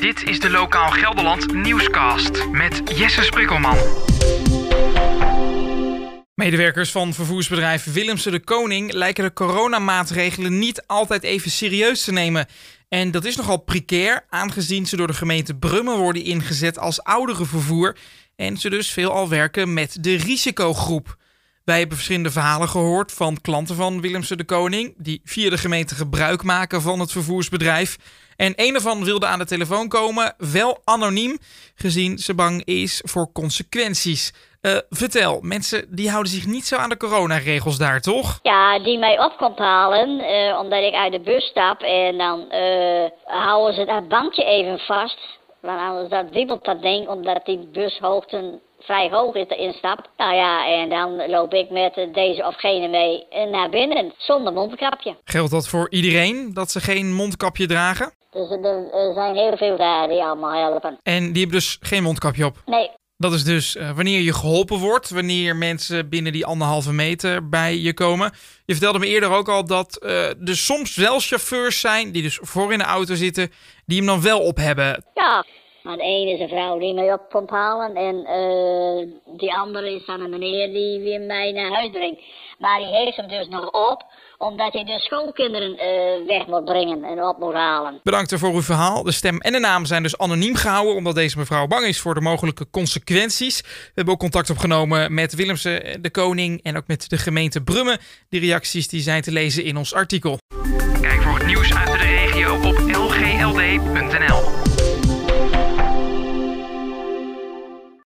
Dit is de Lokaal Gelderland Nieuwscast met Jesse Sprikkelman. Medewerkers van vervoersbedrijf Willemse de Koning lijken de coronamaatregelen niet altijd even serieus te nemen. En dat is nogal precair, aangezien ze door de gemeente Brummen worden ingezet als ouderenvervoer en ze dus veelal werken met de risicogroep. Wij hebben verschillende verhalen gehoord van klanten van Willemse de Koning, die via de gemeente gebruik maken van het vervoersbedrijf. En een ervan wilde aan de telefoon komen, wel anoniem, gezien ze bang is voor consequenties. Uh, vertel, mensen die houden zich niet zo aan de coronaregels daar, toch? Ja, die mij op komt halen, uh, omdat ik uit de bus stap en dan uh, houden ze dat bandje even vast. Want anders dat wiebelt dat ding, omdat die bushoogte vrij hoog is de instap. Nou ja, en dan loop ik met deze of gene mee naar binnen, zonder mondkapje. Geldt dat voor iedereen, dat ze geen mondkapje dragen? Dus er zijn heel veel daar die allemaal helpen. En die hebben dus geen mondkapje op? Nee. Dat is dus uh, wanneer je geholpen wordt, wanneer mensen binnen die anderhalve meter bij je komen. Je vertelde me eerder ook al dat uh, er soms wel chauffeurs zijn die dus voor in de auto zitten, die hem dan wel op hebben. Ja, maar de ene is een vrouw die mij op komt halen en uh, die andere is dan een meneer die weer mij naar huis brengt. Maar die heeft hem dus nog op, omdat hij de schoolkinderen uh, weg moet brengen en op moet halen. Bedankt voor uw verhaal. De stem en de naam zijn dus anoniem gehouden, omdat deze mevrouw bang is voor de mogelijke consequenties. We hebben ook contact opgenomen met Willemse de Koning en ook met de gemeente Brummen. Die reacties die zijn te lezen in ons artikel. Kijk voor het nieuws